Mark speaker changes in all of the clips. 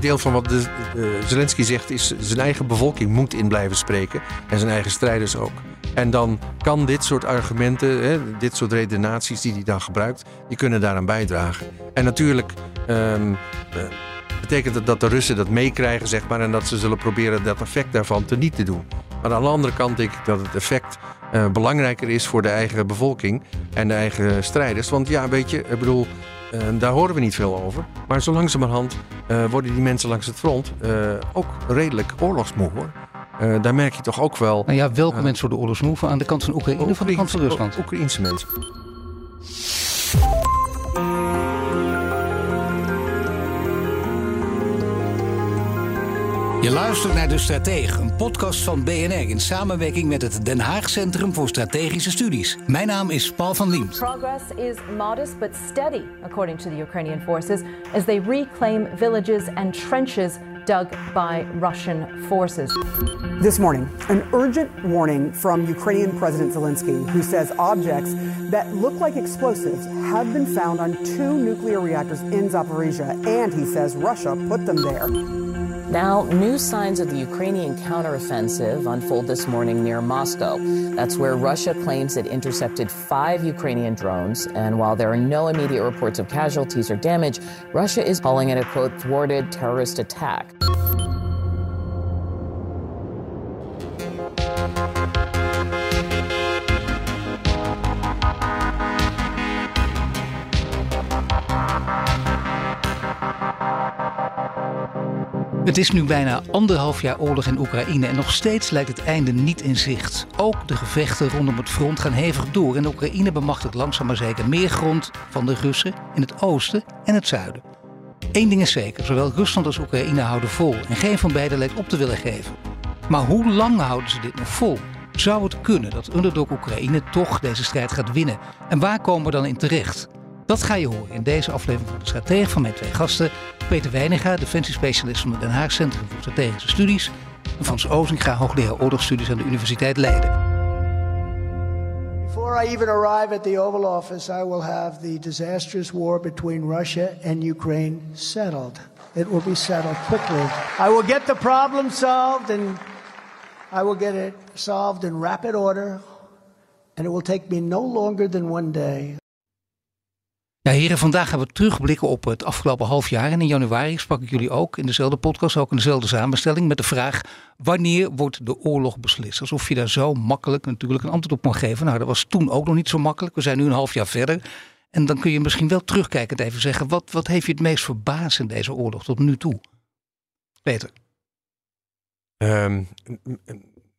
Speaker 1: Deel van wat de, Zelensky zegt is zijn eigen bevolking moet in blijven spreken en zijn eigen strijders ook. En dan kan dit soort argumenten, hè, dit soort redenaties die hij dan gebruikt, die kunnen daaraan bijdragen. En natuurlijk ehm, eh, betekent het dat de Russen dat meekrijgen, zeg maar, en dat ze zullen proberen dat effect daarvan te niet te doen. Maar aan de andere kant denk ik dat het effect eh, belangrijker is voor de eigen bevolking en de eigen strijders. Want ja, weet je, ik bedoel, daar horen we niet veel over. Maar zo langzamerhand eh, worden die mensen langs het front eh, ook redelijk oorlogsmoe hoor. Eh, daar merk je toch ook wel.
Speaker 2: Nou ja, welke
Speaker 1: Ja.
Speaker 2: mensen worden oorlogsmoe aan de kant van Oekraïne of van de kant van Rusland?
Speaker 1: Oekraïense mensen.
Speaker 2: Je luistert naar De Stratege, een podcast van BNR in samenwerking met het Den Haag Centrum voor Strategische Studies. Mijn naam is Paul van Liemt.
Speaker 3: Progress is modest but steady, according to the Ukrainian forces, as they reclaim villages and trenches dug by Russian forces.
Speaker 4: This morning, an urgent warning from Ukrainian President Zelensky, who says objects that look like explosives have been found on two nuclear reactors in Zaporizhia, and he says Russia put them there.
Speaker 5: Now, new signs of the Ukrainian counteroffensive unfold this morning near Moscow. That's where Russia claims it intercepted five Ukrainian drones. And while there are no immediate reports of casualties or damage, Russia is calling it a quote, thwarted terrorist attack.
Speaker 2: Het is nu bijna anderhalf jaar oorlog in Oekraïne en nog steeds lijkt het einde niet in zicht. Ook de gevechten rondom het front gaan hevig door en Oekraïne bemachtigt langzaam maar zeker meer grond van de Russen in het oosten en het zuiden. Eén ding is zeker, zowel Rusland als Oekraïne houden vol en geen van beiden lijkt op te willen geven. Maar hoe lang houden ze dit nog vol? Zou het kunnen dat underdog Oekraïne toch deze strijd gaat winnen? En waar komen we dan in terecht? Dat ga je horen in deze aflevering van de Stratege van mijn twee gasten. Peter Weiniga, defensiespecialist van het Den Haag Centrum voor Strategische Studies. En Frans Ozinga, hoogleraar oorlogsstudies aan de Universiteit Leiden.
Speaker 6: Before I even arrive at the Oval Office, I will have the disastrous war between Russia and Ukraine settled. It will be settled quickly. I will get the problem solved and I will get it solved in rapid order. And it will take me no longer than one day.
Speaker 2: Ja, heren, vandaag gaan we terugblikken op het afgelopen half jaar. En in januari sprak ik jullie ook in dezelfde podcast, ook in dezelfde samenstelling, met de vraag: wanneer wordt de oorlog beslist? Alsof je daar zo makkelijk natuurlijk een antwoord op kon geven. Nou, dat was toen ook nog niet zo makkelijk. We zijn nu een half jaar verder. En dan kun je misschien wel terugkijkend even zeggen: wat, wat heeft je het meest verbaasd in deze oorlog tot nu toe? Peter.
Speaker 1: Ehm,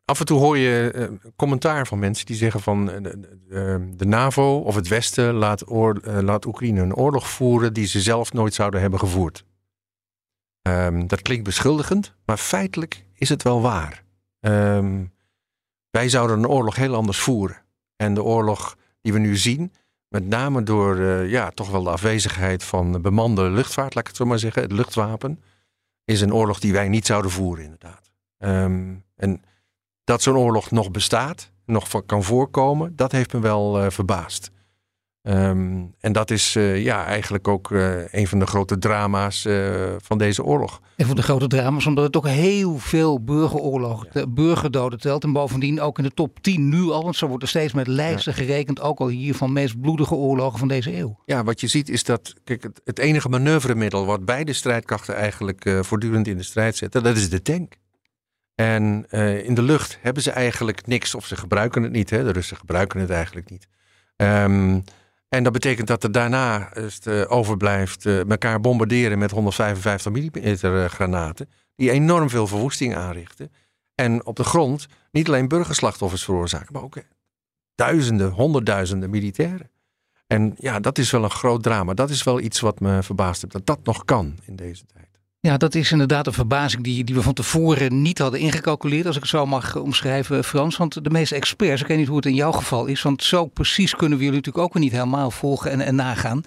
Speaker 1: af en toe hoor je eh, commentaar van mensen die zeggen van eh, de, de- NAVO of het Westen laat, eh, Oekraïne een oorlog voeren die ze zelf nooit zouden hebben gevoerd. Ehm, dat klinkt beschuldigend, maar feitelijk is het wel waar. Ehm, wij zouden een oorlog heel anders voeren. En de oorlog die we nu zien, met name door eh, ja, toch wel de afwezigheid van bemande luchtvaart, laat ik het zo maar zeggen, het luchtwapen, is een oorlog die wij niet zouden voeren, inderdaad. Ehm, en dat zo'n oorlog nog bestaat, nog van- kan voorkomen, dat heeft me wel eh, verbaasd. Ehm, en dat is eh, ja, eigenlijk ook eh, een van de grote drama's van deze oorlog.
Speaker 2: En voor de grote drama's, omdat het ook heel veel burgeroorlogen, de burgerdoden telt. En bovendien ook in de top 10 nu al, want zo wordt er steeds met lijsten gerekend, ook al hier van meest bloedige oorlogen van deze eeuw.
Speaker 1: Ja, wat je ziet is dat kijk, het, het enige manoeuvremiddel wat beide strijdkrachten eigenlijk voortdurend in de strijd zetten, dat is de tank. En eh, in de lucht hebben ze eigenlijk niks, of ze gebruiken het niet. Hè? De Russen gebruiken het eigenlijk niet. Ehm, en dat betekent dat er daarna als het, eh, overblijft eh, elkaar bombarderen met 155 mm granaten, die enorm veel verwoesting aanrichten. En op de grond niet alleen burgerslachtoffers veroorzaken, maar ook duizenden, honderdduizenden militairen. En ja, dat is wel een groot drama. Dat is wel iets wat me verbaast heeft, dat dat nog kan in deze tijd.
Speaker 2: Ja, dat is inderdaad een verbazing die, die we van tevoren niet hadden ingecalculeerd, als ik het zo mag omschrijven, Frans. Want de meeste experts, ik weet niet hoe het in jouw geval is, want zo precies kunnen we jullie natuurlijk ook weer niet helemaal volgen en, en nagaan.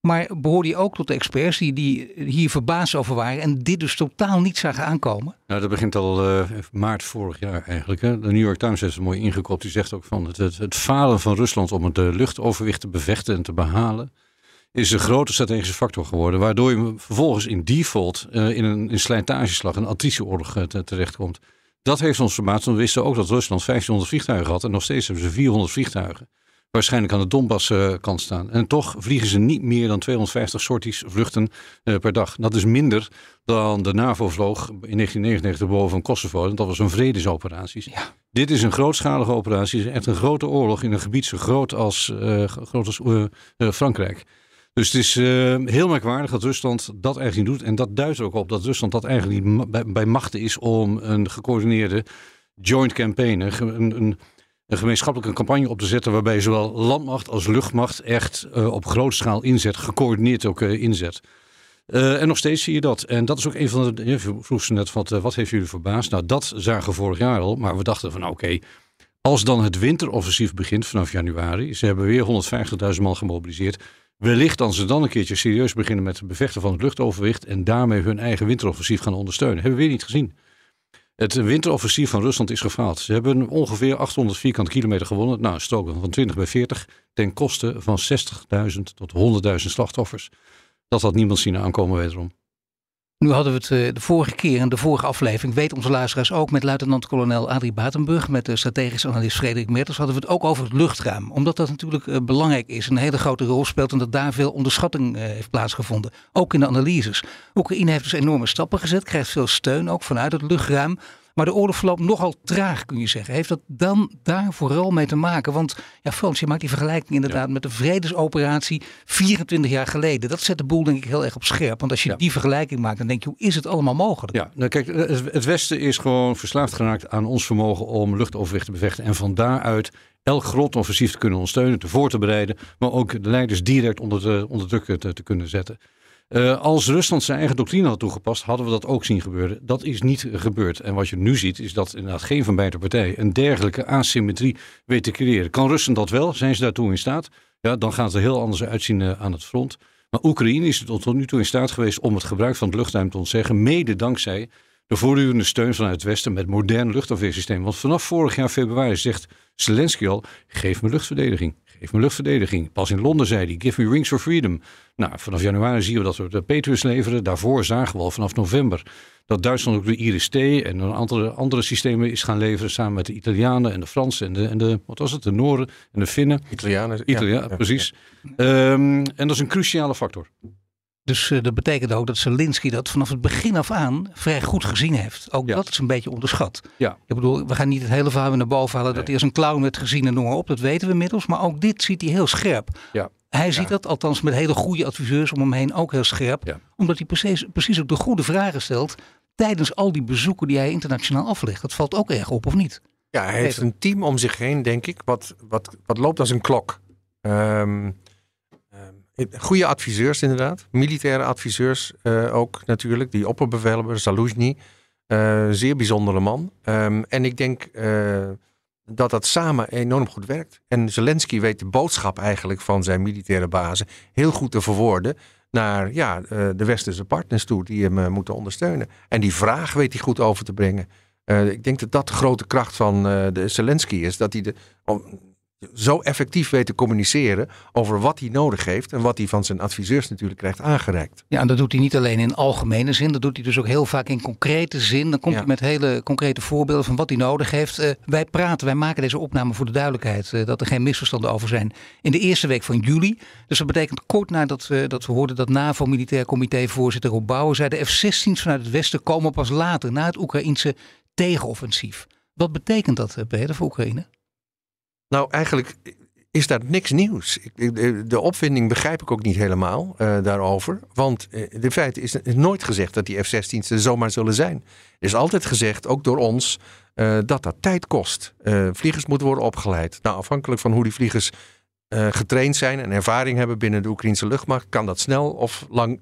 Speaker 2: Maar behoorde je ook tot de experts die, die hier verbaasd over waren en dit dus totaal niet zagen aankomen?
Speaker 7: Nou, dat begint al uh, maart vorig jaar eigenlijk. Hè. De New York Times heeft het mooi ingekopt. Die zegt ook van het, het, falen van Rusland om het uh, luchtoverwicht te bevechten en te behalen is een grote strategische factor geworden. Waardoor je vervolgens in default uh, in een in slijtageslag, een attritieoorlog uh, terechtkomt. Dat heeft ons verbaasd, want we wisten ook dat Rusland 1500 vliegtuigen had. En nog steeds hebben ze 400 vliegtuigen. Waarschijnlijk aan de Donbass-kant staan. En toch vliegen ze niet meer dan 250 sorties vluchten per dag. Dat is minder dan de NAVO vloog in 1999 boven Kosovo. En dat was een vredesoperatie. Ja. Dit is een grootschalige operatie. Het is echt een grote oorlog in een gebied zo groot als, groot als Frankrijk. Dus het is uh, heel merkwaardig dat Rusland dat eigenlijk niet doet. En dat duidt ook op dat Rusland dat eigenlijk niet bij, machten is om een gecoördineerde joint campaign, een, een, een, gemeenschappelijke campagne op te zetten waarbij zowel landmacht als luchtmacht echt uh, op grote schaal inzet, gecoördineerd ook uh, inzet. en nog steeds zie je dat. En dat is ook een van de. Je vroeg ze net: wat, wat heeft jullie verbaasd? Nou, dat zagen we vorig jaar al. Maar we dachten van: oké, okay, als dan het winteroffensief begint vanaf januari. Ze hebben weer 150.000 man gemobiliseerd. Wellicht als ze dan een keertje serieus beginnen met het bevechten van het luchtoverwicht en daarmee hun eigen winteroffensief gaan ondersteunen. Hebben we weer niet gezien. Het winteroffensief van Rusland is gefaald. Ze hebben ongeveer 800 vierkante kilometer gewonnen. Nou, strook van 20 bij 40 ten koste van 60.000 tot 100.000 slachtoffers. Dat had niemand zien aankomen wederom.
Speaker 2: Nu hadden we het eh, de vorige keer in de vorige aflevering, weet onze luisteraars ook, met luitenant-kolonel Adrie Batenburg, met de strategisch analist Frederik Mertens, hadden we het ook over het luchtruim. Omdat dat natuurlijk eh, belangrijk is, een hele grote rol speelt en dat daar veel onderschatting eh, heeft plaatsgevonden. Ook in de analyses. Oekraïne heeft dus enorme stappen gezet, krijgt veel steun ook vanuit het luchtruim. Maar de oorlog verloopt nogal traag, kun je zeggen. Heeft dat dan daar vooral mee te maken? Want ja, Frans, je maakt die vergelijking inderdaad met de vredesoperatie 24 jaar geleden. Dat zet de boel denk ik heel erg op scherp. Want als je die vergelijking maakt, dan denk je, hoe is het allemaal mogelijk?
Speaker 7: Ja, nou kijk, het Westen is gewoon verslaafd geraakt aan ons vermogen om luchtoverwicht te bevechten. En van daaruit elk groot offensief te kunnen ondersteunen, te voor te bereiden. Maar ook de leiders direct onder, de, onder druk te, te kunnen zetten. Uh, als Rusland zijn eigen doctrine had toegepast, hadden we dat ook zien gebeuren. Dat is niet gebeurd. En wat je nu ziet, is dat inderdaad geen van beide partijen een dergelijke asymmetrie weet te creëren. Kan Rusland dat wel? Zijn ze daartoe in staat? Ja, dan gaat het er heel anders uitzien uh, aan het front. Maar Oekraïne is tot nu toe in staat geweest om het gebruik van het luchtruim te ontzeggen, mede dankzij de voortdurende steun vanuit het Westen met modern luchtafweersysteem. Want vanaf vorig jaar februari zegt Zelensky al: geef me luchtverdediging. Geef me luchtverdediging. Pas in Londen zei hij: give me wings for freedom. Nou, vanaf januari zien we dat we de Patriots leveren. Daarvoor zagen we al vanaf november dat Duitsland ook de IRIS-T en een aantal andere systemen is gaan leveren samen met de Italianen en de Fransen en de, en de wat was het, de Noorden en de Finnen.
Speaker 1: Italianen.
Speaker 7: Italianen, ja, precies. Ja. Um, en dat is een cruciale factor.
Speaker 2: Dus uh, dat betekent ook dat Zelensky dat vanaf het begin af aan vrij goed gezien heeft. Ook ja. dat is een beetje onderschat.
Speaker 7: Ja.
Speaker 2: Ik bedoel, we gaan niet het hele verhaal naar boven halen nee. dat hij als een clown werd gezien en noem maar op. Dat weten we inmiddels. Maar ook dit ziet hij heel scherp.
Speaker 7: Ja.
Speaker 2: Hij ziet dat, althans met hele goede adviseurs om hem heen, ook heel scherp.
Speaker 7: Ja.
Speaker 2: Omdat hij precies, precies ook de goede vragen stelt tijdens al die bezoeken die hij internationaal aflegt. Dat valt ook erg op, of niet?
Speaker 1: Ja, hij heeft een team om zich heen, denk ik, wat, wat, wat loopt als een klok. Um, Goede adviseurs inderdaad. Militaire adviseurs uh, ook natuurlijk. Die opperbevelhebber, Zaluzny. Uh, zeer bijzondere man. Um, en ik denk uh, dat dat samen enorm goed werkt. En Zelensky weet de boodschap eigenlijk van zijn militaire bazen heel goed te verwoorden naar ja, de westerse partners toe die hem moeten ondersteunen. En die vraag weet hij goed over te brengen. ik denk dat dat de grote kracht van de Zelensky is. Dat hij de, zo effectief weet te communiceren over wat hij nodig heeft en wat hij van zijn adviseurs natuurlijk krijgt aangereikt.
Speaker 2: Ja, en dat doet hij niet alleen in algemene zin, dat doet hij dus ook heel vaak in concrete zin. Dan komt ja. hij met hele concrete voorbeelden van wat hij nodig heeft. Uh, wij praten, wij maken deze opname voor de duidelijkheid, uh, dat er geen misverstanden over zijn. In de eerste week van juli, dus dat betekent kort nadat we, dat we hoorden dat NAVO Militair Comité voorzitter Rob Bouwen zei, de F-16's vanuit het westen komen pas later, na het Oekraïnse tegenoffensief. Wat betekent dat, Peter, voor Oekraïne?
Speaker 1: Nou, eigenlijk is daar niks nieuws. De opwinding begrijp ik ook niet helemaal uh, daarover. Want de feit is, nooit gezegd dat die F-16's er zomaar zullen zijn. Er is altijd gezegd, ook door ons, uh, dat dat tijd kost. Vliegers moeten worden opgeleid. Nou, afhankelijk van hoe die vliegers getraind zijn en ervaring hebben binnen de Oekraïnse luchtmacht, kan dat snel of, lang,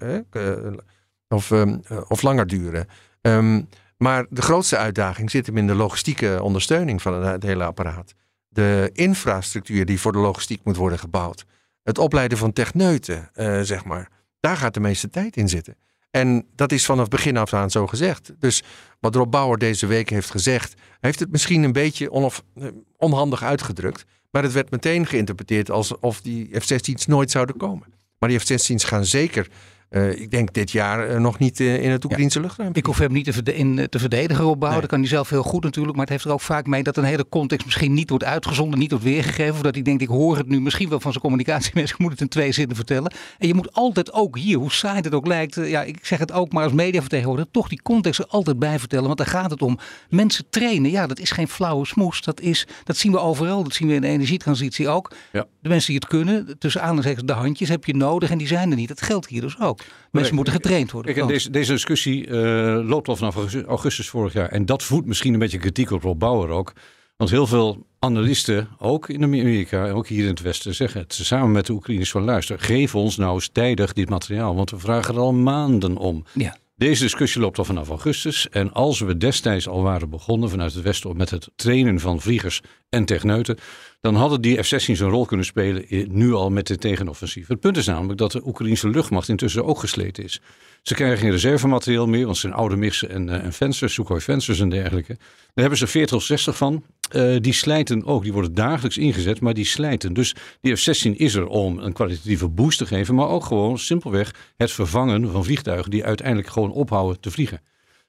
Speaker 1: of, um, of langer duren. Um, maar de grootste uitdaging zit hem in de logistieke ondersteuning van het hele apparaat. De infrastructuur die voor de logistiek moet worden gebouwd. Het opleiden van techneuten, uh, zeg maar. Daar gaat de meeste tijd in zitten. En dat is vanaf begin af aan zo gezegd. Dus wat Rob Bauer deze week heeft gezegd, heeft het misschien een beetje eh, onhandig uitgedrukt. Maar het werd meteen geïnterpreteerd alsof die F-16's nooit zouden komen. Maar die F-16's gaan zeker uh, ik denk dit jaar uh, nog niet uh, in het Oekraïnse ja. luchtruim.
Speaker 2: Ik hoef hem niet te, verde in, te verdedigen opbouwen. Nee. Dat kan hij zelf heel goed natuurlijk. Maar het heeft er ook vaak mee dat een hele context misschien niet wordt uitgezonden, niet wordt weergegeven. Of dat hij denkt, ik hoor het nu misschien wel van zijn communicatiemensen. Ik moet het in twee zinnen vertellen. En je moet altijd ook hier, hoe saai het ook lijkt. ja, ik zeg het ook maar als mediavertegenwoordiger. Toch die context er altijd bij vertellen. Want daar gaat het om. Mensen trainen. Ja, dat is geen flauwe smoes. Dat, is, dat zien we overal. Dat zien we in de energietransitie ook. Ja. De mensen die het kunnen, tussen aanhalingstekens de handjes heb je nodig. En die zijn er niet. Dat geldt hier dus ook. Mensen moeten getraind worden.
Speaker 7: Kijk, deze, deze, discussie uh, loopt al vanaf augustus vorig jaar. En dat voedt misschien een beetje kritiek op Rob Bauer ook. Want heel veel analisten, ook in Amerika, ook hier in het Westen, zeggen het samen met de Oekraïners van luister, geef ons nou eens tijdig dit materiaal, want we vragen er al maanden om. Ja. Deze discussie loopt al vanaf augustus. En als we destijds al waren begonnen vanuit het Westen met het trainen van vliegers en techneuten, dan hadden die F-16's een rol kunnen spelen nu al met de tegenoffensief. Het punt is namelijk dat de Oekraïnse luchtmacht intussen ook gesleten is. Ze krijgen geen reservematerieel meer, want het zijn oude mixen en, uh, en Fencers, Sukhoi Fencers en dergelijke. Daar hebben ze 40 of 60 van. Uh, die slijten ook, die worden dagelijks ingezet, maar die slijten. Dus die F-16 is er om een kwalitatieve boost te geven, maar ook gewoon simpelweg het vervangen van vliegtuigen die uiteindelijk gewoon ophouden te vliegen.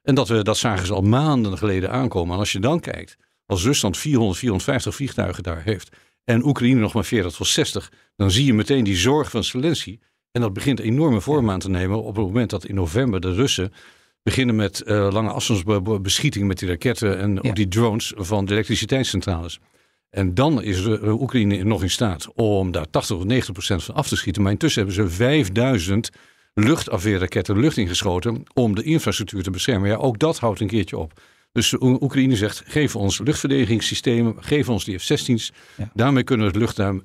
Speaker 7: En dat, we, dat zagen ze al maanden geleden aankomen. En als je dan kijkt, als Rusland 400, 450 vliegtuigen daar heeft en Oekraïne nog maar 40 tot 60, dan zie je meteen die zorg van Zelensky. En dat begint enorme vorm aan te nemen op het moment dat in november de Russen beginnen met uh, lange afstandsbeschieting met die raketten en ja. die drones van de elektriciteitscentrales. En dan is de Oekraïne nog in staat om daar 80 of 90 procent van af te schieten. Maar intussen hebben ze 5000 luchtafweerraketten lucht ingeschoten om de infrastructuur te beschermen. Ja, ook dat houdt een keertje op. Dus Oekraïne zegt, geef ons luchtverdedigingssystemen, geef ons die F-16's. Ja. Daarmee kunnen we het luchtruim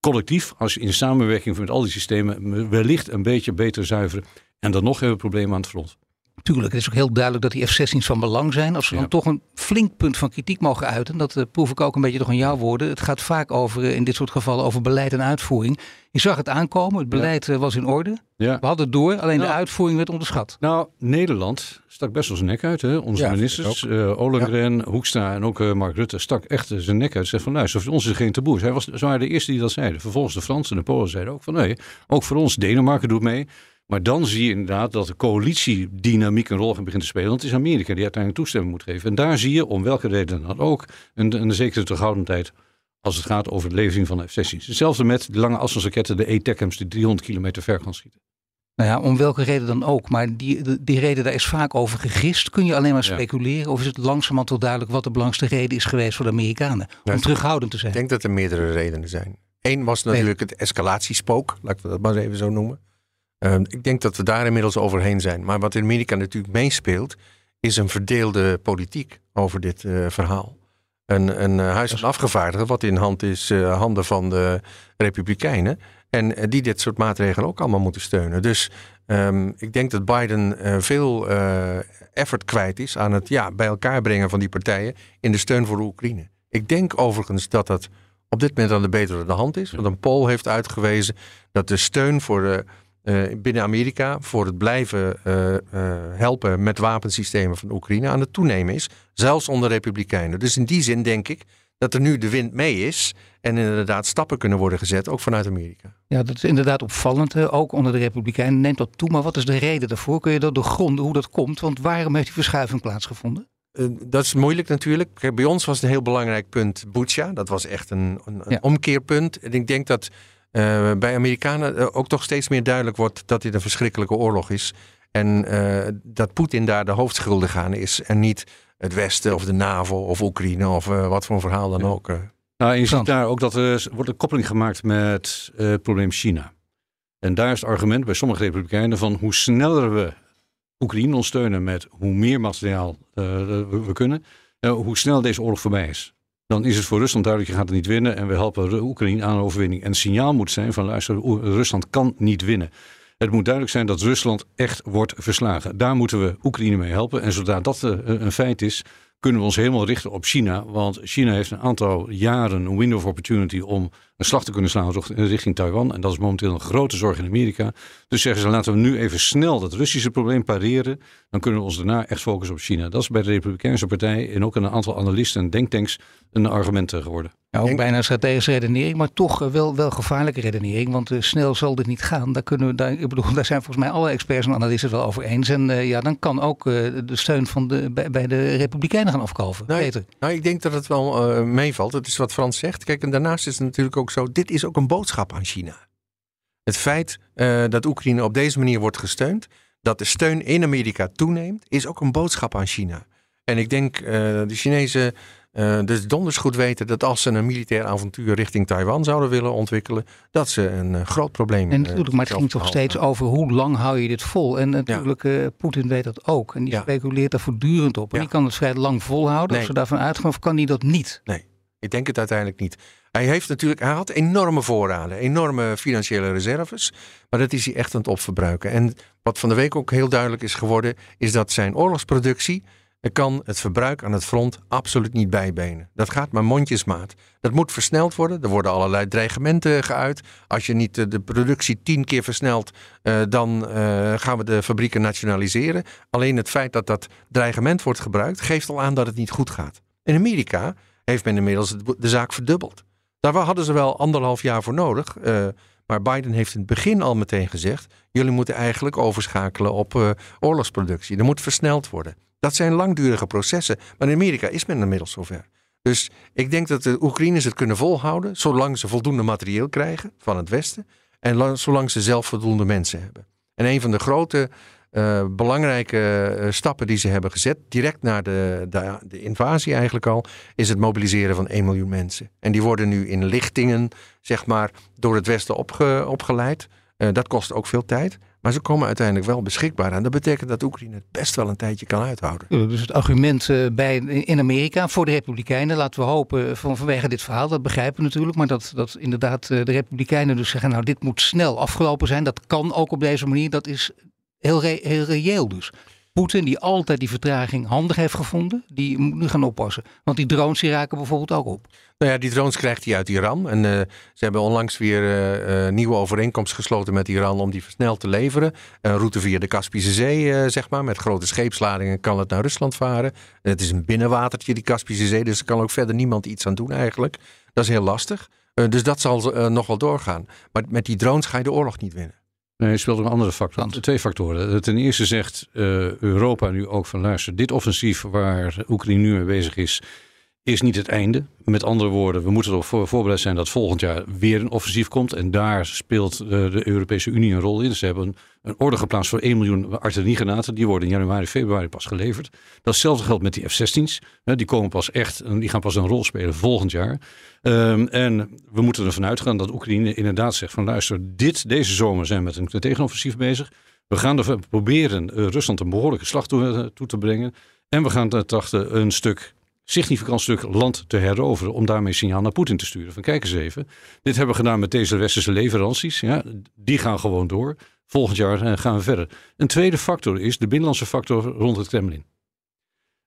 Speaker 7: collectief, als je in samenwerking met al die systemen, wellicht een beetje beter zuiveren. En dan nog hebben we problemen aan het front.
Speaker 2: Tuurlijk, het is ook heel duidelijk dat die F-16's van belang zijn. Als we dan toch een flink punt van kritiek mogen uiten, dat uh, proef ik ook een beetje toch in jouw woorden. Het gaat vaak over, uh, in dit soort gevallen, over beleid en uitvoering. Je zag het aankomen, het beleid ja. uh, was in orde. Ja. We hadden het door, alleen nou, de uitvoering werd onderschat.
Speaker 7: Nou, Nederland stak best wel zijn nek uit. Hè? Onze ministers, uh, Ollengren, Hoekstra en ook Mark Rutte, stak echt zijn nek uit. Zegt van luister, voor ons is er geen taboe. Zij was, ze waren de eerste die dat zeiden. Vervolgens de Fransen en de Polen zeiden ook van nee, ook voor ons, Denemarken doet mee. Maar dan zie je inderdaad dat de coalitiedynamiek een rol begint te spelen. Want het is Amerika die uiteindelijk toestemming moet geven. En daar zie je, om welke reden dan ook, een, een zekere terughoudendheid als het gaat over de levering van F-16's. Hetzelfde met de lange afstandsraketten, de E-TACMS, die 300 kilometer ver kan schieten.
Speaker 2: Nou ja, om welke reden dan ook. Maar die, die reden, daar is vaak over gegist. Kun je alleen maar speculeren? Ja. Of is het langzamerhand wel duidelijk wat de belangrijkste reden is geweest voor de Amerikanen? Om ja, terughoudend te zijn.
Speaker 1: Ik denk dat er meerdere redenen zijn. Eén was natuurlijk het escalatiespook, laten we dat maar even zo noemen. Uh, ik denk dat we daar inmiddels overheen zijn. Maar wat in Amerika natuurlijk meespeelt, is een verdeelde politiek over dit uh, verhaal. Een, een uh, huis van afgevaardigden, wat in hand is, uh, handen van de Republikeinen. En die dit soort maatregelen ook allemaal moeten steunen. Dus um, ik denk dat Biden veel effort kwijt is aan het ja, bij elkaar brengen van die partijen in de steun voor de Oekraïne. Ik denk overigens dat dat op dit moment aan de betere de hand is. Want een poll heeft uitgewezen dat de steun voor de binnen Amerika voor het blijven uh, uh, helpen met wapensystemen van Oekraïne aan het toenemen is. Zelfs onder Republikeinen. Dus in die zin denk ik dat er nu de wind mee is. En inderdaad stappen kunnen worden gezet, ook vanuit Amerika.
Speaker 2: Ja, dat is inderdaad opvallend. Ook onder de Republikeinen neemt dat toe. Maar wat is de reden daarvoor? Kun je dat doorgronden hoe dat komt? Want waarom heeft die verschuiving plaatsgevonden?
Speaker 1: dat is moeilijk natuurlijk. Bij ons was het een heel belangrijk punt Bucha. Dat was echt een, een, een omkeerpunt. En ik denk dat uh, bij Amerikanen uh, ook toch steeds meer duidelijk wordt dat dit een verschrikkelijke oorlog is. En uh, dat Poetin daar de hoofdschuldige aan is. En niet het Westen of de NAVO of Oekraïne of wat voor een verhaal dan ook.
Speaker 7: Nou, en je ziet daar ook dat er wordt een koppeling gemaakt met eh, het probleem China. En daar is het argument bij sommige republikeinen van hoe sneller we Oekraïne ondersteunen met hoe meer materiaal eh, we, we kunnen, eh, hoe sneller deze oorlog voorbij is. Dan is het voor Rusland duidelijk, je gaat het niet winnen en we helpen Oekraïne aan een overwinning. En het signaal moet zijn van luister, Rusland kan niet winnen. Het moet duidelijk zijn dat Rusland echt wordt verslagen. Daar moeten we Oekraïne mee helpen. En zodra dat eh, een feit is, kunnen we ons helemaal richten op China. Want China heeft een aantal jaren een window of opportunity om een slag te kunnen slaan richt- richting Taiwan. En dat is momenteel een grote zorg in Amerika. Dus zeggen ze, laten we nu even snel dat Russische probleem pareren. Dan kunnen we ons daarna echt focussen op China. Dat is bij de Republikeinse Partij en ook een aantal analisten en denktanks een argument geworden.
Speaker 2: Ja, ook bijna strategische redenering, maar toch eh, wel, wel gevaarlijke redenering. Want eh, snel zal dit niet gaan. Daar, kunnen we, daar, ik bedoel, daar zijn volgens mij alle experts en analisten het wel over eens. En eh, ja, dan kan ook eh, de steun van de, bij, bij de Republikeinen gaan afkalven.
Speaker 1: Nee.
Speaker 2: Peter.
Speaker 1: Nou, ik denk dat het wel eh, meevalt. Het is wat Frans zegt. Kijk, en daarnaast is het natuurlijk ook zo: dit is ook een boodschap aan China. Het feit eh, dat Oekraïne op deze manier wordt gesteund, dat de steun in Amerika toeneemt, is ook een boodschap aan China. En ik denk eh de Chinezen eh dus donders goed weten dat als ze een militair avontuur richting Taiwan zouden willen ontwikkelen, dat ze een groot probleem
Speaker 2: En
Speaker 1: eh,
Speaker 2: natuurlijk, maar het ging toch
Speaker 1: te
Speaker 2: steeds over hoe lang hou je dit vol. En natuurlijk, Poetin weet dat ook. En die
Speaker 1: Ja.
Speaker 2: speculeert daar voortdurend op. En
Speaker 1: Ja.
Speaker 2: die kan het vrij lang volhouden.
Speaker 1: Nee.
Speaker 2: Als we daarvan uitgaan, of kan die dat niet?
Speaker 1: Ik denk het uiteindelijk niet. Hij heeft natuurlijk, hij had enorme voorraden, enorme financiële reserves, maar dat is hij echt aan het opverbruiken. En wat van de week ook heel duidelijk is geworden, is dat zijn oorlogsproductie kan het verbruik aan het front absoluut niet bijbenen. Dat gaat maar mondjesmaat. Dat moet versneld worden. Er worden allerlei dreigementen geuit. Als je niet eh, de productie tien keer versnelt, eh, dan eh, gaan we de fabrieken nationaliseren. Alleen het feit dat dat dreigement wordt gebruikt, geeft al aan dat het niet goed gaat. In Amerika heeft men inmiddels de zaak verdubbeld. Daar hadden ze wel anderhalf jaar voor nodig. eh, maar Biden heeft in het begin al meteen gezegd: jullie moeten eigenlijk overschakelen op eh, oorlogsproductie. Er moet versneld worden. Dat zijn langdurige processen. Maar in Amerika is men inmiddels zover. Dus ik denk dat de Oekraïners het kunnen volhouden, zolang ze voldoende materieel krijgen van het Westen. En lang- zolang ze zelf voldoende mensen hebben. En een van de grote eh, belangrijke eh, stappen die ze hebben gezet, direct na de, de, de invasie eigenlijk al, is het mobiliseren van 1 miljoen mensen. En die worden nu in lichtingen, zeg maar, door het Westen opge- opgeleid. Eh, dat kost ook veel tijd. Maar ze komen uiteindelijk wel beschikbaar. En dat betekent dat Oekraïne het best wel een tijdje kan uithouden.
Speaker 2: Dus het argument bij, in Amerika voor de Republikeinen, laten we hopen van, vanwege dit verhaal, dat begrijpen we natuurlijk, maar dat, dat inderdaad de Republikeinen dus zeggen, nou dit moet snel afgelopen zijn, dat kan ook op deze manier, dat is heel, heel reëel dus. Poetin, die altijd die vertraging handig heeft gevonden, die moet nu gaan oppassen. Want die drones die raken bijvoorbeeld ook op.
Speaker 1: Nou ja, die drones krijgt hij uit Iran. En eh, ze hebben onlangs weer eh, nieuwe overeenkomst gesloten met Iran om die versneld te leveren. Een route via de Kaspische Zee, zeg maar. Met grote scheepsladingen kan het naar Rusland varen. Het is een binnenwatertje, die Kaspische Zee. Dus er kan ook verder niemand iets aan doen eigenlijk. Dat is heel lastig. Dus dat zal nog wel doorgaan. Maar met die drones ga je de oorlog niet winnen.
Speaker 7: Nee, er speelt een andere factor. Twee factoren. Ten eerste zegt eh, Europa nu ook van luister, dit offensief waar Oekraïne nu mee bezig is, is niet het einde. Met andere woorden, we moeten erop voor, voorbereid zijn dat volgend jaar weer een offensief komt. En daar speelt eh, de Europese Unie een rol in. Ze hebben een, een orde geplaatst voor 1 miljoen artilleriegranaten. Die worden in januari, februari pas geleverd. Datzelfde geldt met die F-16's. Hè, Die, komen pas echt, die gaan pas een rol spelen volgend jaar. Ehm, en we moeten ervan uitgaan dat Oekraïne inderdaad zegt van luister, dit, deze zomer zijn we met een tegenoffensief bezig. We gaan er proberen eh, Rusland een behoorlijke slag toe, eh, toe te brengen. En we gaan trachten een stuk, significant stuk land te heroveren. Om daarmee signaal naar Poetin te sturen. Van kijk eens even, dit hebben we gedaan met deze westerse leveranties. Ja, die gaan gewoon door. Volgend jaar eh, gaan we verder. Een tweede factor is de binnenlandse factor rond het Kremlin.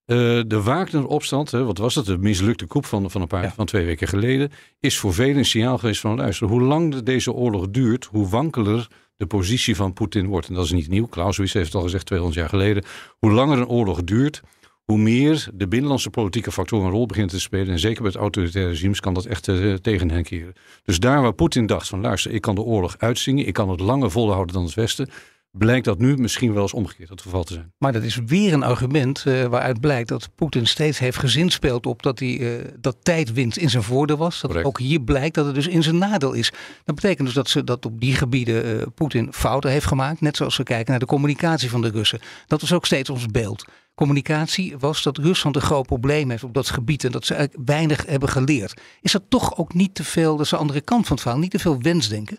Speaker 7: Eh, de Wagner-opstand, wat was het? De mislukte koep van, van, een paar,
Speaker 2: Ja.
Speaker 7: van twee weken geleden. Is voor velen een signaal geweest van luister, hoe lang de- deze oorlog duurt, hoe wankeler de positie van Poetin wordt. En dat is niet nieuw. Clausewitz heeft het al gezegd 200 jaar geleden. Hoe langer een oorlog duurt, hoe meer de binnenlandse politieke factor een rol begint te spelen. En zeker bij het autoritaire regimes kan dat echt eh, tegen hen keren. Dus daar waar Poetin dacht van luister, ik kan de oorlog uitzingen, ik kan het langer volhouden dan het Westen, blijkt dat nu misschien wel eens omgekeerd het geval te zijn.
Speaker 2: Maar dat is weer een argument eh, waaruit blijkt dat Poetin steeds heeft gezinspeeld op dat, hij, eh, dat tijdwinst in zijn voordeel was. Dat ook hier blijkt dat het dus in zijn nadeel is. Dat betekent dus dat, ze, dat op die gebieden Poetin fouten heeft gemaakt. Net zoals we kijken naar de communicatie van de Russen. Dat is ook steeds ons beeld. Communicatie was dat Rusland een groot probleem heeft op dat gebied en dat ze eigenlijk weinig hebben geleerd. Is dat toch ook niet te veel, dat is de andere kant van het verhaal, niet te veel wensdenken?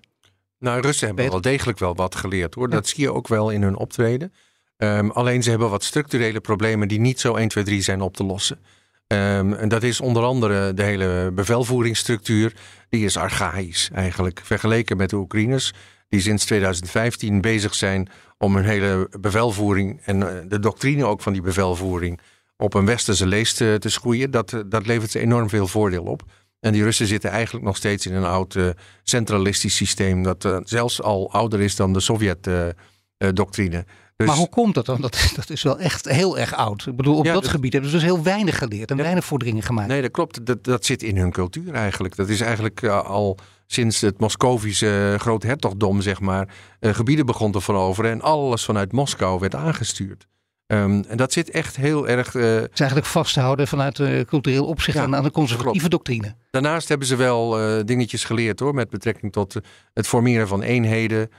Speaker 1: Nou, Russen hebben wel degelijk wel wat geleerd hoor. Dat zie je ook wel in hun optreden. Um, alleen ze hebben wat structurele problemen die niet zo 1, 2, 3 zijn op te lossen. Um, en dat is onder andere de hele bevelvoeringsstructuur. Die is archaïs eigenlijk. Vergeleken met de Oekraïners, die sinds 2015 bezig zijn om hun hele bevelvoering en eh, de doctrine ook van die bevelvoering op een westerse lees te, te schoeien. Dat, eh, dat levert ze enorm veel voordeel op. En die Russen zitten eigenlijk nog steeds in een oud uh, centralistisch systeem. Dat uh, zelfs al ouder is dan de Sovjet-doctrine. Uh,
Speaker 2: dus... Maar hoe komt dat dan? Dat, dat is wel echt heel erg oud. Ik bedoel, op ja, dat, dat, gebied hebben ze dus heel weinig geleerd en ja, weinig vorderingen gemaakt.
Speaker 1: Nee, dat klopt. Dat, dat zit in hun cultuur eigenlijk. Dat is eigenlijk al sinds het Moscovische groothertogdom, zeg maar, gebieden begon te veroveren. En alles vanuit Moskou werd aangestuurd. Um, en dat zit echt heel erg. Uh,
Speaker 2: het is eigenlijk vast te houden vanuit uh, cultureel opzicht ja, aan, aan de conservatieve klopt. doctrine.
Speaker 1: Daarnaast hebben ze wel uh, dingetjes geleerd hoor, met betrekking tot het formeren van eenheden.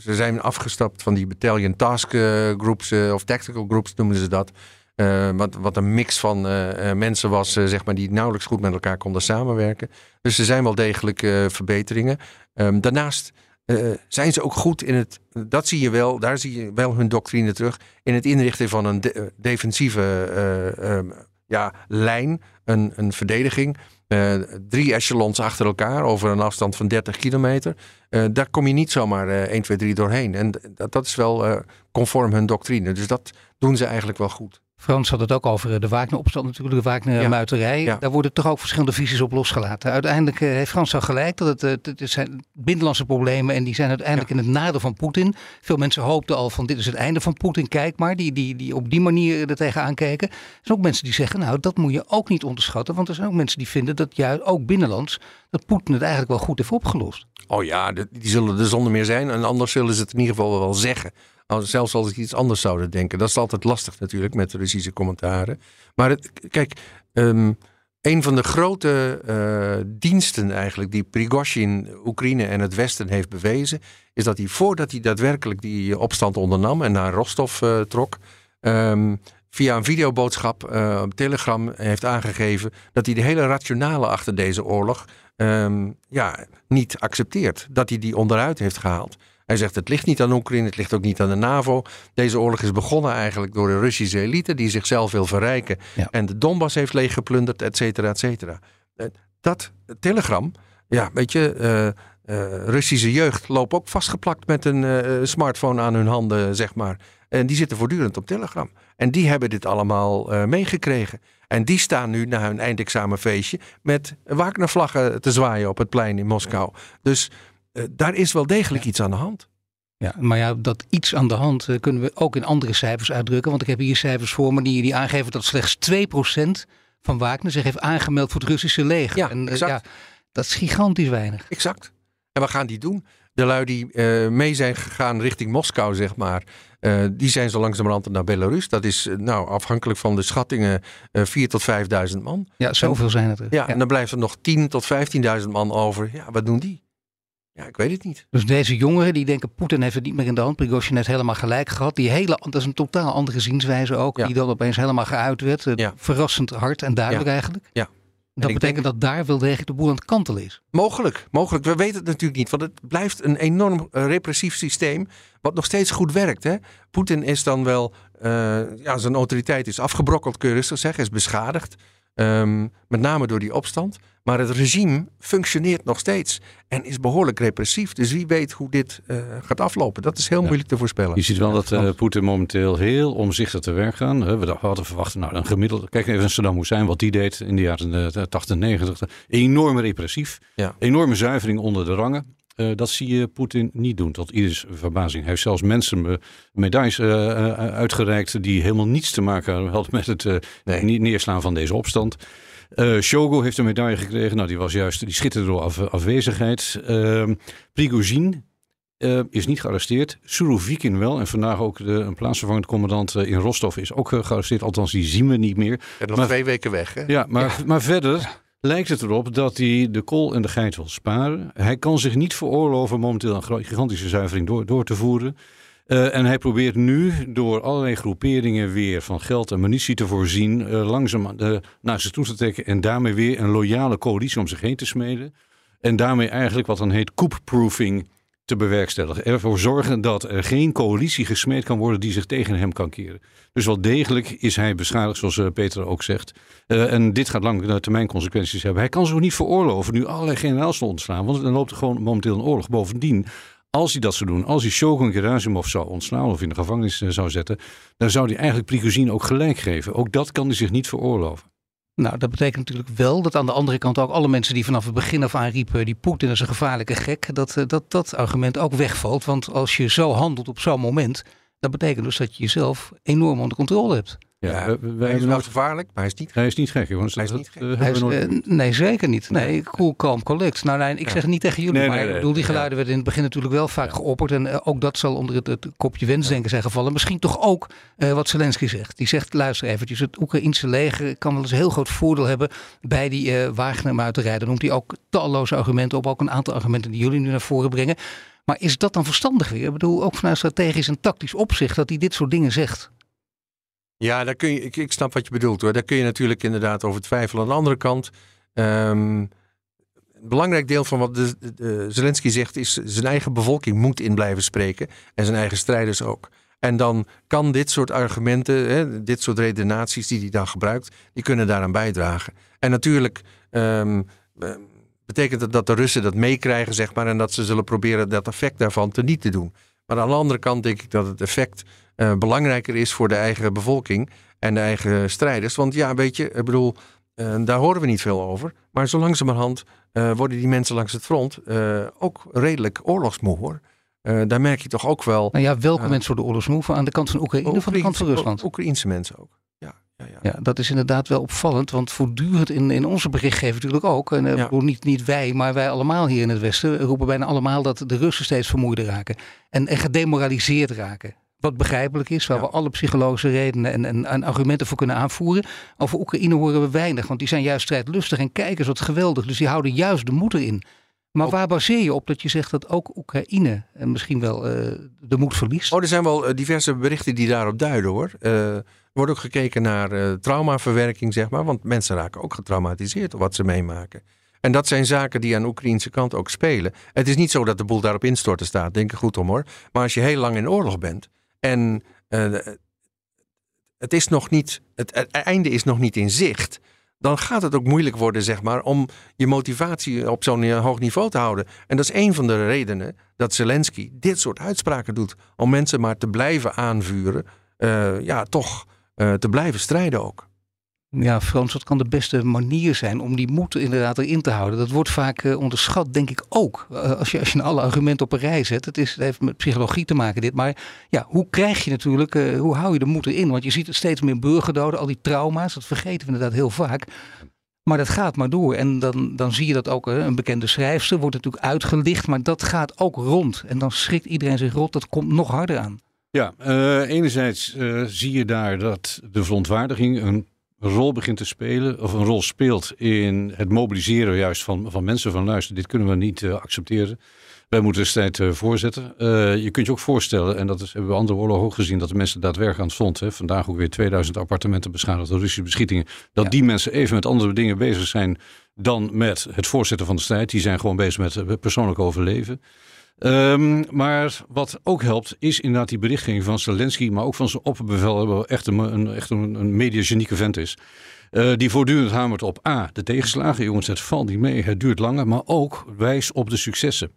Speaker 1: ze zijn afgestapt van die battalion task groups of tactical groups noemen ze dat. Wat, wat een mix van mensen was, zeg maar, die nauwelijks goed met elkaar konden samenwerken. Dus er zijn wel degelijk verbeteringen. Um, daarnaast zijn ze ook goed in het, dat zie je wel, daar zie je wel hun doctrine terug, in het inrichten van een de, eh, defensieve um, ja, lijn, een, een verdediging. Drie echelons achter elkaar over een afstand van 30 kilometer. daar kom je niet zomaar 1, 2, 3 doorheen. En dat, dat is wel conform hun doctrine. Dus dat doen ze eigenlijk wel goed.
Speaker 2: Frans had het ook over eh, de Wagner-opstand natuurlijk, de Wagner-muiterij. Ja. Daar worden toch ook verschillende visies op losgelaten. Uiteindelijk eh, heeft Frans al gelijk dat het, het, zijn binnenlandse problemen en die zijn uiteindelijk ja. in het nadeel van Poetin. Veel mensen hoopten al van dit is het einde van Poetin, kijk maar, die, die, die op die manier er tegenaan kijken. Er zijn ook mensen die zeggen, nou dat moet je ook niet onderschatten, want er zijn ook mensen die vinden dat juist ook binnenlands, dat Poetin het eigenlijk wel goed heeft opgelost.
Speaker 1: Oh ja, die zullen er zonder meer zijn en anders zullen ze het in ieder geval wel zeggen. Zelfs als ik iets anders zouden denken. Dat is altijd lastig natuurlijk met de Russische commentaren. Maar het, kijk, um, een van de grote uh, diensten eigenlijk die Prigozhin Oekraïne en het Westen heeft bewezen, is dat hij voordat hij daadwerkelijk die opstand ondernam en naar Rostov uh, trok, um, via een videoboodschap op Telegram heeft aangegeven dat hij de hele rationale achter deze oorlog um, ja, niet accepteert. Dat hij die onderuit heeft gehaald. Hij zegt het ligt niet aan Oekraïne, het ligt ook niet aan de NAVO. Deze oorlog is begonnen eigenlijk door de Russische elite die zichzelf wil verrijken. En de Donbass heeft leeggeplunderd, et cetera, et cetera. Eh, dat telegram, ja, weet je, uh, uh, Russische jeugd loopt ook vastgeplakt met een uh, smartphone aan hun handen, zeg maar. En die zitten voortdurend op Telegram. En die hebben dit allemaal uh, meegekregen. En die staan nu na hun eindexamenfeestje met Wagner-vlaggen te zwaaien op het plein in Moskou. Dus daar is wel degelijk iets aan de hand.
Speaker 2: Ja, maar ja, dat iets aan de hand uh, kunnen we ook in andere cijfers uitdrukken. Want ik heb hier cijfers voor me die, die aangeven dat slechts 2% van Wagner zich heeft aangemeld voor het Russische leger.
Speaker 1: Ja,
Speaker 2: en,
Speaker 1: exact.
Speaker 2: ja, dat is gigantisch weinig.
Speaker 1: Exact. En wat gaan die doen? De lui die uh, mee zijn gegaan richting Moskou, zeg maar. Die zijn zo langzamerhand naar Belarus. Dat is nou afhankelijk van de schattingen uh, 4 tot 5.000 man.
Speaker 2: Ja, zoveel
Speaker 1: en,
Speaker 2: zijn het er.
Speaker 1: Ja, ja, en dan blijft er nog 10 tot 15.000 man over. Ja, wat doen die? Ja, ik weet het niet.
Speaker 2: Dus deze jongeren die denken Poetin heeft het niet meer in de hand. Prigozhin heeft helemaal gelijk gehad. Die hele, dat is een totaal andere zienswijze ook. Ja. Die dan opeens helemaal geuit werd. Ja. Verrassend hard en duidelijk
Speaker 1: ja.
Speaker 2: eigenlijk.
Speaker 1: Ja.
Speaker 2: Dat betekent denk... dat daar wel degelijk de boel aan het kantelen is.
Speaker 1: Mogelijk, mogelijk. We weten het natuurlijk niet. Want het blijft een enorm uh, repressief systeem. Wat nog steeds goed werkt. Hè? Poetin is dan wel... Uh, ja, zijn autoriteit is afgebrokkeld, kun je rustig zeggen. Is beschadigd. Um, met name door die opstand. Maar het regime functioneert nog steeds en is behoorlijk repressief. Dus wie weet hoe dit uh, gaat aflopen. Dat is heel ja. moeilijk te voorspellen.
Speaker 7: Je ziet wel dat uh, Poetin momenteel heel omzichtig te werk gaat. We hadden verwacht, nou een gemiddelde... Kijk even naar Saddam Hussein, wat die deed in de jaren 80, 90. Enorm repressief.
Speaker 1: Ja.
Speaker 7: Enorme zuivering onder de rangen. Uh, dat zie je Poetin niet doen, tot ieders verbazing. Hij heeft zelfs mensen medailles uh, uitgereikt die helemaal niets te maken hadden met het uh, nee. neerslaan van deze opstand. Shogo heeft een medaille gekregen. Nou, die was juist, die schitterde door af, afwezigheid. Uh, Prigozhin is niet gearresteerd. Surovikin wel. En vandaag ook de, een plaatsvervangend commandant in Rostov is ook gearresteerd. Althans, die zien we niet meer.
Speaker 1: En nog maar, twee weken weg, hè?
Speaker 7: Ja, maar, ja. maar verder lijkt het erop dat hij de kool en de geit wil sparen. Hij kan zich niet veroorloven momenteel een gigantische zuivering door, door te voeren. Uh, en hij probeert nu door allerlei groeperingen weer van geld en munitie te voorzien, uh, langzaam uh, naar zich toe te trekken en daarmee weer een loyale coalitie om zich heen te smeden. En daarmee eigenlijk wat dan heet coup-proofing te bewerkstelligen. Ervoor zorgen dat er geen coalitie gesmeed kan worden die zich tegen hem kan keren. Dus wel degelijk is hij beschadigd, zoals uh, Peter ook zegt. Uh, en dit gaat lange termijn consequenties hebben. Hij kan zich niet veroorloven nu allerlei generaals te ontslaan. Want dan loopt er gewoon momenteel een oorlog. Bovendien, als hij dat zou doen, als hij Shogun Gerasimov zou ontslaan of in de gevangenis zou zetten, dan zou hij eigenlijk Prigozhin ook gelijk geven. Ook dat kan hij zich niet veroorloven.
Speaker 2: Nou, dat betekent natuurlijk wel dat aan de andere kant ook alle mensen die vanaf het begin af aan riepen, die Poetin is een gevaarlijke gek, dat, dat dat argument ook wegvalt. Want als je zo handelt op zo'n moment, dat betekent dus dat je jezelf enorm onder controle hebt.
Speaker 1: Ja, ja wij hij is wel gevaarlijk, maar hij is niet gek.
Speaker 7: Hij is niet gek, jongens.
Speaker 1: Hij is niet gek.
Speaker 2: Hij is, uh, nee, zeker niet. Nee, cool, calm, collect. Nou, nee, ik ja. zeg niet tegen jullie, nee, maar nee, ik bedoel, die geluiden werden in het begin natuurlijk wel vaak geopperd. En uh, ook dat zal onder het, het kopje wensdenken zijn gevallen. Misschien toch ook wat Zelensky zegt. Die zegt, luister eventjes, het Oekraïnse leger kan wel eens een heel groot voordeel hebben bij die uh, Wagner-muiterij. Dan noemt hij ook talloze argumenten op, ook een aantal argumenten die jullie nu naar voren brengen. Maar is dat dan verstandig weer? Ik bedoel, ook vanuit strategisch en tactisch opzicht dat hij dit soort dingen zegt.
Speaker 1: Ja, daar kun je, ik, ik snap wat je bedoelt hoor. Daar kun je natuurlijk inderdaad over twijfelen. Aan de andere kant, um, een belangrijk deel van wat de, Zelensky zegt is zijn eigen bevolking moet in blijven spreken. En zijn eigen strijders ook. En dan kan dit soort argumenten, hè, dit soort redenaties die hij dan gebruikt, die kunnen daaraan bijdragen. En natuurlijk um, betekent het dat de Russen dat meekrijgen, zeg maar, en dat ze zullen proberen dat effect daarvan te niet te doen. Maar aan de andere kant denk ik dat het effect uh, belangrijker is voor de eigen bevolking en de eigen strijders. Want ja, weet je, ik bedoel, uh, daar horen we niet veel over. Maar zo langzamerhand uh, worden die mensen langs het front ook redelijk oorlogsmoe hoor. daar merk je toch ook wel.
Speaker 2: Nou ja, welke mensen worden oorlogsmoe? Aan de kant van Oekraïne of aan de kant van Rusland?
Speaker 1: Oekraïense mensen ook. Ja, ja, ja.
Speaker 2: ja, dat is inderdaad wel opvallend. Want voortdurend in, in onze berichtgeving natuurlijk ook. En ja. niet, niet wij, maar wij allemaal hier in het Westen roepen bijna allemaal dat de Russen steeds vermoeider raken. En, en gedemoraliseerd raken. Wat begrijpelijk is, waar ja. we alle psychologische redenen en, en, en, argumenten voor kunnen aanvoeren. Over Oekraïne horen we weinig, want die zijn juist strijdlustig en kijkers wat geweldig. Dus die houden juist de moed erin. Maar waar baseer je op dat je zegt dat ook Oekraïne en misschien wel uh, de moed verliest?
Speaker 1: Oh, er zijn wel diverse berichten die daarop duiden hoor. Uh, er wordt ook gekeken naar uh, traumaverwerking, zeg maar. Want mensen raken ook getraumatiseerd op wat ze meemaken. En dat zijn zaken die aan de Oekraïnse kant ook spelen. Het is niet zo dat de boel daarop instorten staat, denk ik goed om hoor. Maar als je heel lang in oorlog bent en uh, het is nog niet, het, einde is nog niet in zicht. Dan gaat het ook moeilijk worden, zeg maar, om je motivatie op zo'n hoog niveau te houden. En dat is een van de redenen dat Zelensky dit soort uitspraken doet. Om mensen maar te blijven aanvuren. Uh, ja, toch te blijven strijden ook.
Speaker 2: Ja, Frans, wat kan de beste manier zijn om die moed inderdaad erin te houden? Dat wordt vaak uh, onderschat, denk ik ook. Uh, als, je, als je alle argumenten op een rij zet. Het, is, het heeft met psychologie te maken dit. Maar ja, hoe krijg je natuurlijk, uh, hoe hou je de moed erin? Want je ziet steeds meer burgerdoden, al die trauma's. Dat vergeten we inderdaad heel vaak. Maar dat gaat maar door. En dan, dan zie je dat ook, een bekende schrijfster wordt natuurlijk uitgelicht. Maar dat gaat ook rond. En dan schrikt iedereen zich rot. Dat komt nog harder aan.
Speaker 7: Ja, enerzijds zie je daar dat de verontwaardiging een een rol begint te spelen, of een rol speelt in het mobiliseren juist van, van mensen van luister, dit kunnen we niet uh, accepteren. Wij moeten de strijd uh, voorzetten. Uh, je kunt je ook voorstellen, en dat is, hebben we andere oorlogen ook gezien, dat de mensen daadwerkelijk aan het front, hè, vandaag ook weer 2000 appartementen beschadigd door Russische beschietingen, dat ja. die mensen even met andere dingen bezig zijn dan met het voorzetten van de strijd. Die zijn gewoon bezig met persoonlijk overleven. Um, maar wat ook helpt, is inderdaad die berichtgeving van Zelensky, maar ook van zijn opperbevelhebber, echt een, een, echt een, een mediagenieke vent is. Uh, die voortdurend hamert op A, de tegenslagen. Jongens, het valt niet mee, het duurt langer. Maar ook wijst op de successen.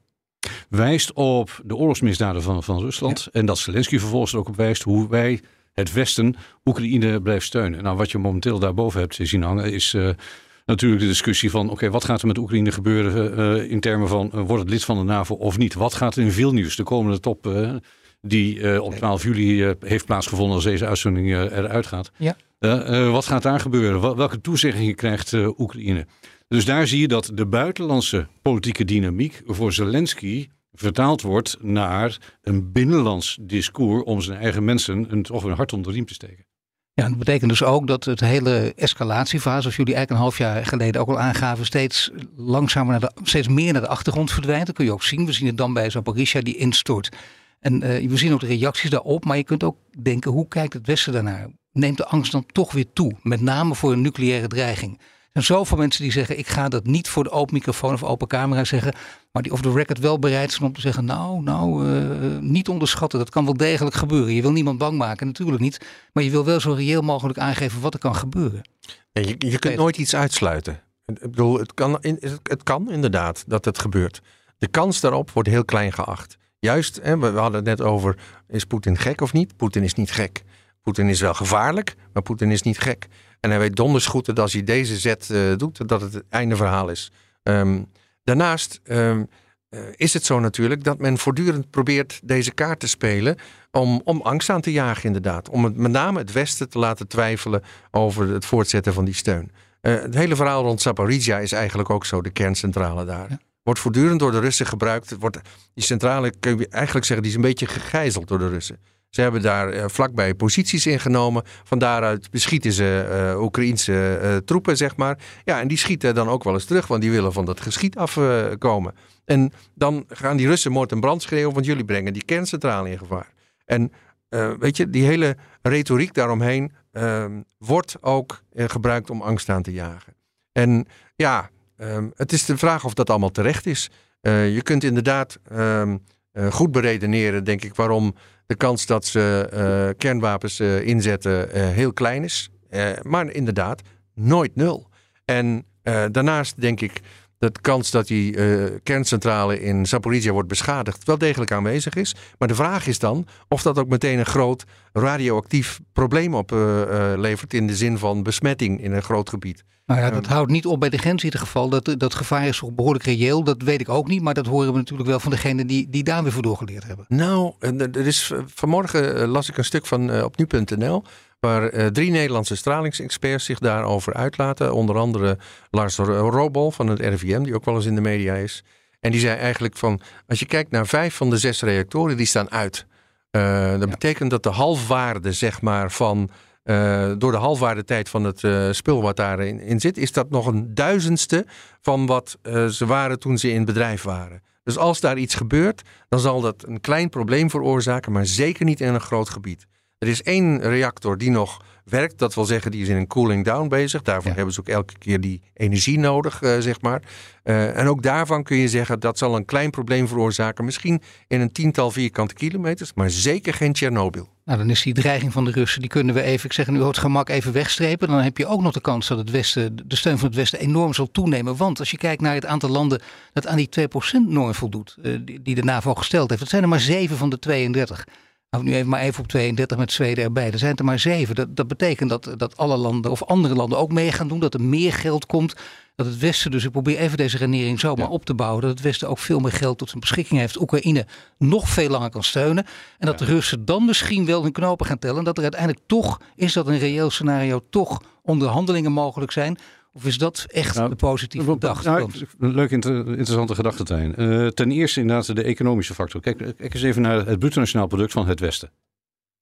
Speaker 7: Wijst op de oorlogsmisdaden van, van Rusland. Ja. En dat Zelensky vervolgens ook op wijst hoe wij, het Westen, Oekraïne blijft steunen. Nou, wat je momenteel daarboven hebt zien hangen, is... Uh, natuurlijk de discussie van: oké, okay, wat gaat er met Oekraïne gebeuren uh, in termen van uh, wordt het lid van de NAVO of niet? Wat gaat er in Vilnius, de komende top uh, die op 12 juli heeft plaatsgevonden als deze uitzending eruit gaat?
Speaker 2: Ja.
Speaker 7: wat gaat daar gebeuren? Welke toezeggingen krijgt Oekraïne? Dus daar zie je dat de buitenlandse politieke dynamiek voor Zelensky vertaald wordt naar een binnenlands discours om zijn eigen mensen een, toch een hart onder de riem te steken.
Speaker 2: Ja, dat betekent dus ook dat het hele escalatiefase, zoals jullie eigenlijk een half jaar geleden ook al aangaven, steeds langzamer naar steeds meer naar de achtergrond verdwijnt. Dat kun je ook zien. We zien het dan bij Zaporizhia die instort. En we zien ook de reacties daarop, maar je kunt ook denken, hoe kijkt het Westen daarnaar? Neemt de angst dan toch weer toe, met name voor een nucleaire dreiging? Er zijn zoveel mensen die zeggen: ik ga dat niet voor de open microfoon of open camera zeggen. Maar die off the record wel bereid zijn om te zeggen: nou, nou, uh, niet onderschatten. Dat kan wel degelijk gebeuren. Je wil niemand bang maken, natuurlijk niet. Maar je wil wel zo reëel mogelijk aangeven wat er kan gebeuren.
Speaker 1: je, je kunt nooit iets uitsluiten. Ik bedoel, het kan, het kan inderdaad dat het gebeurt. De kans daarop wordt heel klein geacht. Juist, hè, we hadden het net over: is Poetin gek of niet? Poetin is niet gek. Poetin is wel gevaarlijk, maar Poetin is niet gek. En hij weet donders goed dat als hij deze zet uh, doet, dat het het einde verhaal is. Um, daarnaast um, uh, is het zo natuurlijk dat men voortdurend probeert deze kaart te spelen om, om angst aan te jagen inderdaad. Om het, met name het Westen te laten twijfelen over het voortzetten van die steun. Uh, het hele verhaal rond Zaporizhia is eigenlijk ook zo, de kerncentrale daar. Ja. Wordt voortdurend door de Russen gebruikt. Wordt, die centrale kun je eigenlijk zeggen, die is een beetje gegijzeld door de Russen. Ze hebben daar uh, vlakbij posities ingenomen. Van daaruit beschieten ze uh, Oekraïense uh, troepen, zeg maar. Ja, en die schieten dan ook wel eens terug, want die willen van dat geschiet afkomen. en dan gaan die Russen moord en brand schreeuwen, want jullie brengen die kerncentrale in gevaar. En weet je, die hele retoriek daaromheen ehm, wordt ook gebruikt om angst aan te jagen. En ja, um, het is de vraag of dat allemaal terecht is. je kunt inderdaad um, goed beredeneren, denk ik, waarom de kans dat ze uh, kernwapens uh, inzetten uh, heel klein is. maar inderdaad, nooit nul. En daarnaast denk ik de kans dat die kerncentrale in Zaporizhia wordt beschadigd wel degelijk aanwezig is. Maar de vraag is dan of dat ook meteen een groot radioactief probleem oplevert in de zin van besmetting in een groot gebied.
Speaker 2: Nou ja, dat houdt niet op bij de grens in ieder geval. Dat, dat gevaar is behoorlijk reëel. Dat weet ik ook niet. Maar dat horen we natuurlijk wel van degenen die, die daar weer voor doorgeleerd hebben.
Speaker 1: Nou, er is, vanmorgen eh, las ik een stuk van uh, op nu.nl. Waar uh, drie Nederlandse stralingsexperts zich daarover uitlaten. Onder andere Lars Robol van het RVM, die ook wel eens in de media is. En die zei eigenlijk van, als je kijkt naar vijf van de zes reactoren, die staan uit. Uh, dat ja. betekent dat de halfwaarde, zeg maar, van uh, door de halfwaardetijd van het uh, spul wat daarin in zit, is dat nog een duizendste van wat uh, ze waren toen ze in bedrijf waren. Dus als daar iets gebeurt, dan zal dat een klein probleem veroorzaken, maar zeker niet in een groot gebied. Er is één reactor die nog werkt. Dat wil zeggen, die is in een cooling down bezig. Daarvoor ja. hebben ze ook elke keer die energie nodig, uh, zeg maar. Uh, en ook daarvan kun je zeggen, dat zal een klein probleem veroorzaken. Misschien in een tiental vierkante kilometers, maar zeker geen Tsjernobyl.
Speaker 2: Nou, dan is die dreiging van de Russen, die kunnen we even, ik zeg nu het gemak, even wegstrepen. Dan heb je ook nog de kans dat het Westen, de steun van het Westen enorm zal toenemen. Want als je kijkt naar het aantal landen dat aan die 2%-norm voldoet, uh, die, die de NAVO gesteld heeft, dat zijn er maar 7 van de 32. Nou, nu even maar even op 32 met Zweden erbij. Er zijn er maar zeven. Dat, dat betekent dat, dat alle landen of andere landen ook mee gaan doen. Dat er meer geld komt. Dat het Westen, dus ik probeer even deze renering zomaar ja. op te bouwen. Dat het Westen ook veel meer geld tot zijn beschikking heeft. Oekraïne nog veel langer kan steunen. En dat ja. de Russen dan misschien wel hun knopen gaan tellen. En dat er uiteindelijk toch, is dat een reëel scenario, toch onderhandelingen mogelijk zijn. Of is dat echt nou, de positieve gedachte?
Speaker 7: Nou, een leuk, interessante gedachte, uh, ten eerste inderdaad de economische factor. Kijk, kijk eens even naar het bruto nationaal product van het Westen.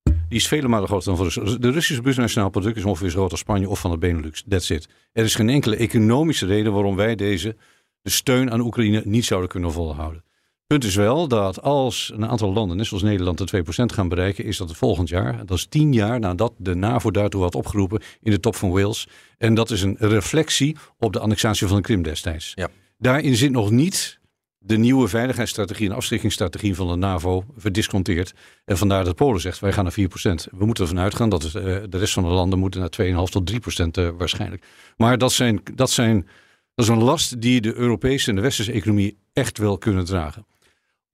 Speaker 7: Die is vele malen groter dan voor Rusland. De Russische bruto nationaal product is ongeveer zo groot als Spanje of van de Benelux. That's it. Er is geen enkele economische reden waarom wij deze de steun aan Oekraïne niet zouden kunnen volhouden. Punt is wel dat als een aantal landen, net zoals Nederland, de 2% gaan bereiken, is dat het volgend jaar. Dat is tien jaar nadat de NAVO daartoe had opgeroepen in de top van Wales. En dat is een reflectie op de annexatie van de Krim destijds.
Speaker 1: Ja.
Speaker 7: Daarin zit nog niet de nieuwe veiligheidsstrategie en afschrikkingsstrategie van de NAVO verdisconteerd. En vandaar dat Polen zegt, wij gaan naar 4%. We moeten ervan uitgaan dat uh, de rest van de landen moeten naar 2,5 tot 3% uh, waarschijnlijk. Maar dat, zijn, dat, zijn, dat is een last die de Europese en de westerse economie echt wel kunnen dragen.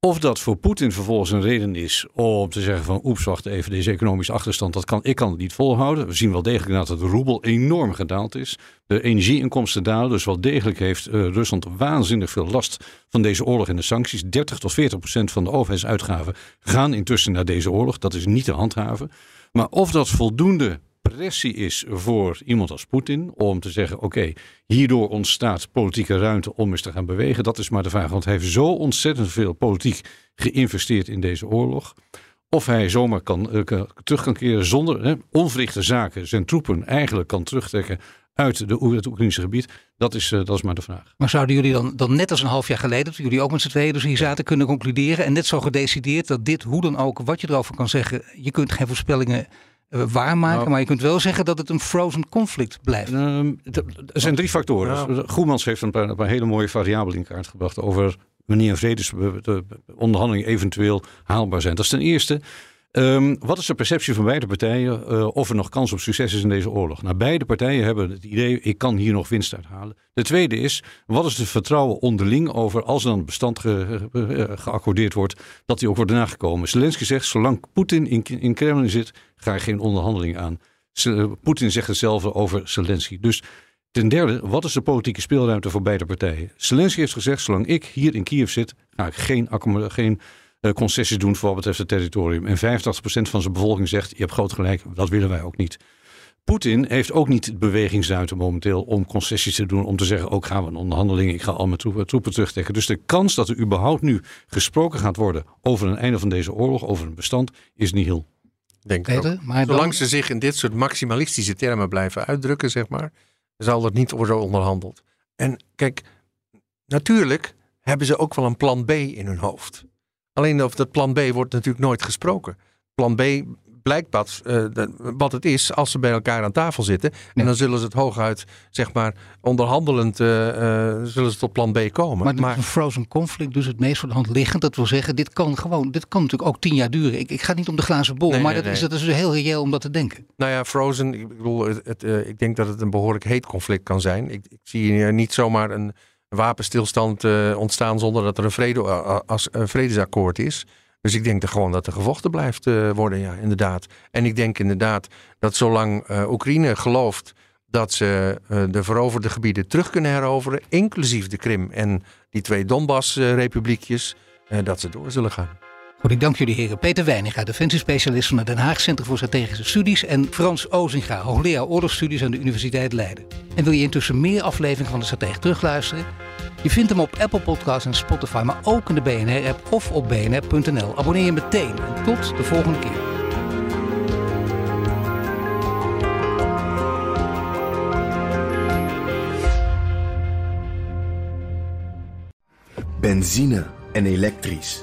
Speaker 7: Of dat voor Poetin vervolgens een reden is om te zeggen van oeps, wacht even, deze economische achterstand, dat kan, ik kan het niet volhouden. We zien wel degelijk dat de roebel enorm gedaald is. De energieinkomsten dalen, dus wel degelijk heeft uh, Rusland waanzinnig veel last van deze oorlog en de sancties. 30 tot 40 procent van de overheidsuitgaven gaan intussen naar deze oorlog. Dat is niet te handhaven. Maar of dat voldoende pressie is voor iemand als Poetin om te zeggen: oké, hierdoor ontstaat politieke ruimte om eens te gaan bewegen. Dat is maar de vraag, want hij heeft zo ontzettend veel politiek geïnvesteerd in deze oorlog. Of hij zomaar kan, uh, terug kan keren zonder hè, onverrichte zaken zijn troepen eigenlijk kan terugtrekken uit de, het Oekraïnse gebied? Dat is, dat is maar de vraag.
Speaker 2: Maar zouden jullie dan, dan net als een half jaar geleden, toen jullie ook met z'n tweeën dus hier zaten, kunnen concluderen en net zo gedecideerd dat dit, hoe dan ook, wat je erover kan zeggen, je kunt geen voorspellingen waarmaken, nou, maar je kunt wel zeggen dat het een frozen conflict blijft.
Speaker 7: Ehm, er zijn drie factoren. Ja. Goemans heeft een paar, een paar hele mooie variabelen in kaart gebracht over wanneer vredesonderhandelingen eventueel haalbaar zijn. Dat is ten eerste Um, wat is de perceptie van beide partijen uh, of er nog kans op succes is in deze oorlog? Nou, beide partijen hebben het idee, ik kan hier nog winst uithalen. De tweede is, wat is het vertrouwen onderling over als er dan bestand ge, ge, geaccordeerd wordt, dat die ook wordt nagekomen? Zelensky zegt, zolang Poetin in, in Kremlin zit, ga je geen onderhandeling aan. Poetin zegt hetzelfde over Zelensky. Dus ten derde, wat is de politieke speelruimte voor beide partijen? Zelensky heeft gezegd, zolang ik hier in Kiev zit, ga ik geen, geen eh, concessies doen voor wat betreft het territorium. En 85% van zijn bevolking zegt, je hebt groot gelijk, dat willen wij ook niet. Poetin heeft ook niet bewegingsruimte momenteel om concessies te doen. Om te zeggen, ook gaan we een onderhandeling, ik ga al mijn troepen, troepen terugtrekken. Dus de kans dat er überhaupt nu gesproken gaat worden over een einde van deze oorlog, over een bestand, is niet heel.
Speaker 1: Denk ik maar Zolang ze zich in dit soort maximalistische termen blijven uitdrukken, zeg maar, zal het niet worden onderhandeld. En kijk, natuurlijk hebben ze ook wel een plan B in hun hoofd. Alleen over dat plan B wordt natuurlijk nooit gesproken. Plan B blijkt wat, uh, wat het is als ze bij elkaar aan tafel zitten. En dan zullen ze het hooguit, zeg maar, onderhandelend, uh, uh, zullen ze tot plan B komen.
Speaker 2: Maar, maar een frozen conflict dus het meest voor de hand liggend. Dat wil zeggen, dit kan gewoon, dit kan natuurlijk ook tien jaar duren. Ik, ik ga niet om de glazen bol, maar dat, Is, dat is dus heel reëel om dat te denken.
Speaker 1: Nou ja, frozen, ik bedoel, het, ik denk dat het een behoorlijk heet conflict kan zijn. Ik, ik zie niet zomaar een wapenstilstand uh, ontstaan zonder dat er een, vrede, een vredesakkoord is. Dus ik denk er gewoon dat er gevochten blijft worden, ja, inderdaad. En ik denk inderdaad dat zolang Oekraïne gelooft dat ze de veroverde gebieden terug kunnen heroveren, inclusief de Krim en die twee Donbass-republiekjes, dat ze door zullen gaan.
Speaker 2: Ik dank jullie heren. Peter Weininga, defensiespecialist van het Den Haag Centrum voor Strategische Studies. En Frans Ozinga, hoogleraar oorlogsstudies aan de Universiteit Leiden. En wil je intussen meer afleveringen van de Stratege terugluisteren? Je vindt hem op Apple Podcasts en Spotify, maar ook in de BNR-app of op bnr.nl. Abonneer je meteen en tot de volgende keer.
Speaker 8: Benzine en elektrisch.